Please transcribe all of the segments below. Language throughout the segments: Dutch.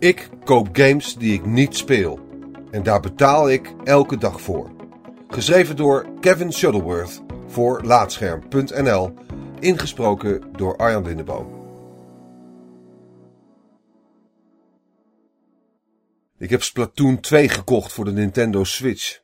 Ik koop games die ik niet speel. En daar betaal ik elke dag voor. Geschreven door Kevin Shuttleworth voor Laatscherm.nl. Ingesproken door Arjan Lindeboom. Ik heb Splatoon 2 gekocht voor de Nintendo Switch.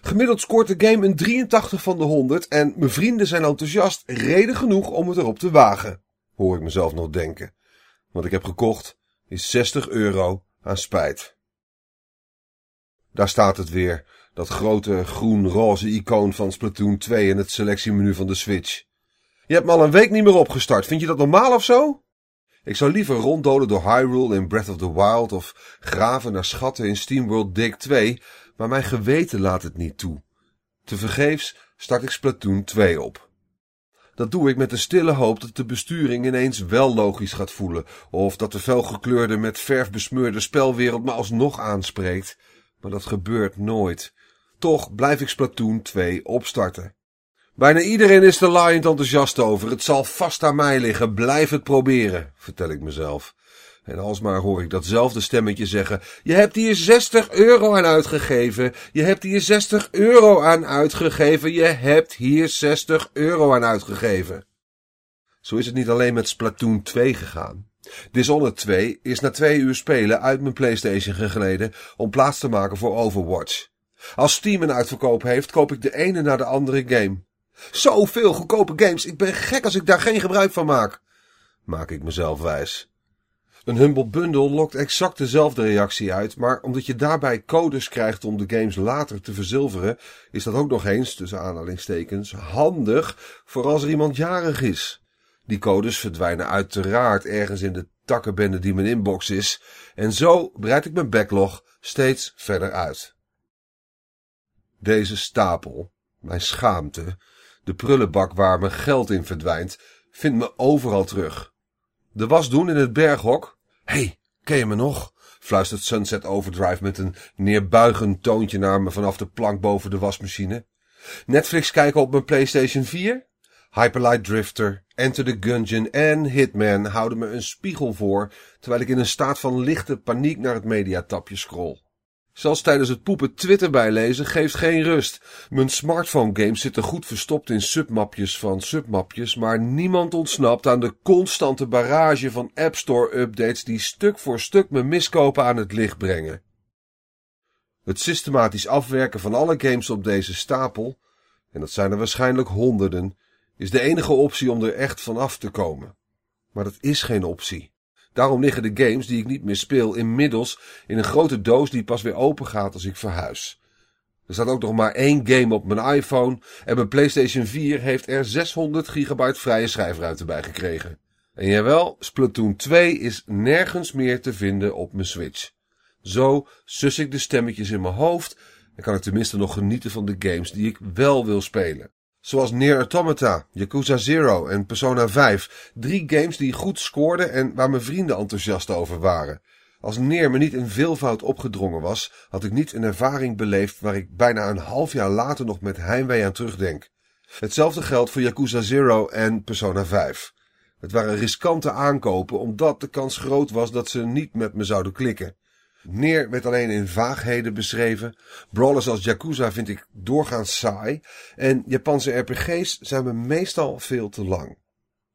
Gemiddeld scoort de game een 83 van de 100 en mijn vrienden zijn enthousiast, reden genoeg om het erop te wagen. Hoor ik mezelf nog denken. Wat ik heb gekocht is 60 euro aan spijt. Daar staat het weer, dat grote groen-roze icoon van Splatoon 2 in het selectiemenu van de Switch. Je hebt me al een week niet meer opgestart, vind je dat normaal of zo? Ik zou liever ronddolen door Hyrule in Breath of the Wild of graven naar schatten in SteamWorld Dig 2, maar mijn geweten laat het niet toe. Te vergeefs start ik Splatoon 2 op. Dat doe ik met de stille hoop dat de besturing ineens wel logisch gaat voelen, of dat de felgekleurde met verf besmeurde spelwereld me alsnog aanspreekt. Maar dat gebeurt nooit. Toch blijf ik Splatoon 2 opstarten. Bijna iedereen is er laaiend enthousiast over. Het zal vast aan mij liggen. Blijf het proberen, vertel ik mezelf. En alsmaar hoor ik datzelfde stemmetje zeggen: Je hebt hier 60 euro aan uitgegeven. Je hebt hier 60 euro aan uitgegeven. Je hebt hier 60 euro aan uitgegeven. Zo is het niet alleen met Splatoon 2 gegaan. Dishonored 2 is na twee uur spelen uit mijn PlayStation gegleden om plaats te maken voor Overwatch. Als Steam een uitverkoop heeft, koop ik de ene na de andere game. Zoveel goedkope games, ik ben gek als ik daar geen gebruik van maak. Maak ik mezelf wijs. Een Humble Bundle lokt exact dezelfde reactie uit, maar omdat je daarbij codes krijgt om de games later te verzilveren, is dat ook nog eens, tussen aanhalingstekens, handig voor als er iemand jarig is. Die codes verdwijnen uiteraard ergens in de takkenbende die mijn inbox is, en zo breid ik mijn backlog steeds verder uit. Deze stapel, mijn schaamte, de prullenbak waar mijn geld in verdwijnt, vindt me overal terug. De was doen in het berghok. hey, ken je me nog? fluistert Sunset Overdrive met een neerbuigend toontje naar me vanaf de plank boven de wasmachine. Netflix kijken op mijn PlayStation 4? Hyperlight Drifter, Enter the Gungeon en Hitman houden me een spiegel voor, terwijl ik in een staat van lichte paniek naar het mediatapje scroll. Zelfs tijdens het poepen Twitter bijlezen geeft geen rust. Mijn smartphone games zitten goed verstopt in submapjes van submapjes, maar niemand ontsnapt aan de constante barrage van App Store updates die stuk voor stuk mijn miskopen aan het licht brengen. Het systematisch afwerken van alle games op deze stapel, en dat zijn er waarschijnlijk honderden, is de enige optie om er echt vanaf te komen. Maar dat is geen optie. Daarom liggen de games die ik niet meer speel inmiddels in een grote doos die pas weer open gaat als ik verhuis. Er staat ook nog maar één game op mijn iPhone en mijn PlayStation 4 heeft er 600 gigabyte vrije schijfruimte bij gekregen. En jawel, Splatoon 2 is nergens meer te vinden op mijn Switch. Zo sus ik de stemmetjes in mijn hoofd en kan ik tenminste nog genieten van de games die ik wel wil spelen. Zoals Near Automata, Yakuza Zero en Persona 5. Drie games die goed scoorden en waar mijn vrienden enthousiast over waren. Als Neer me niet in veelvoud opgedrongen was, had ik niet een ervaring beleefd waar ik bijna een half jaar later nog met heimwee aan terugdenk. Hetzelfde geldt voor Yakuza Zero en Persona 5. Het waren riskante aankopen omdat de kans groot was dat ze niet met me zouden klikken. Neer werd alleen in vaagheden beschreven. Brawlers als Yakuza vind ik doorgaans saai. En Japanse RPG's zijn me meestal veel te lang.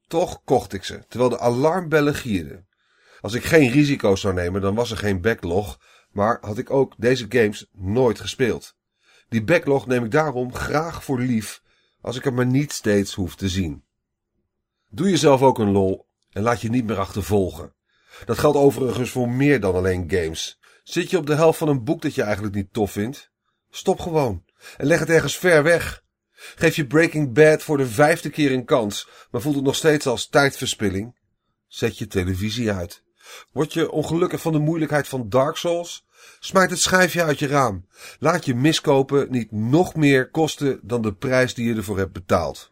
Toch kocht ik ze, terwijl de alarmbellen gierden. Als ik geen risico's zou nemen, dan was er geen backlog. Maar had ik ook deze games nooit gespeeld. Die backlog neem ik daarom graag voor lief, als ik er maar niet steeds hoef te zien. Doe jezelf ook een lol en laat je niet meer achtervolgen. Dat geldt overigens voor meer dan alleen games. Zit je op de helft van een boek dat je eigenlijk niet tof vindt? Stop gewoon en leg het ergens ver weg. Geef je Breaking Bad voor de vijfde keer een kans, maar voelt het nog steeds als tijdverspilling? Zet je televisie uit. Word je ongelukkig van de moeilijkheid van Dark Souls? Smijt het schijfje uit je raam. Laat je miskopen niet nog meer kosten dan de prijs die je ervoor hebt betaald.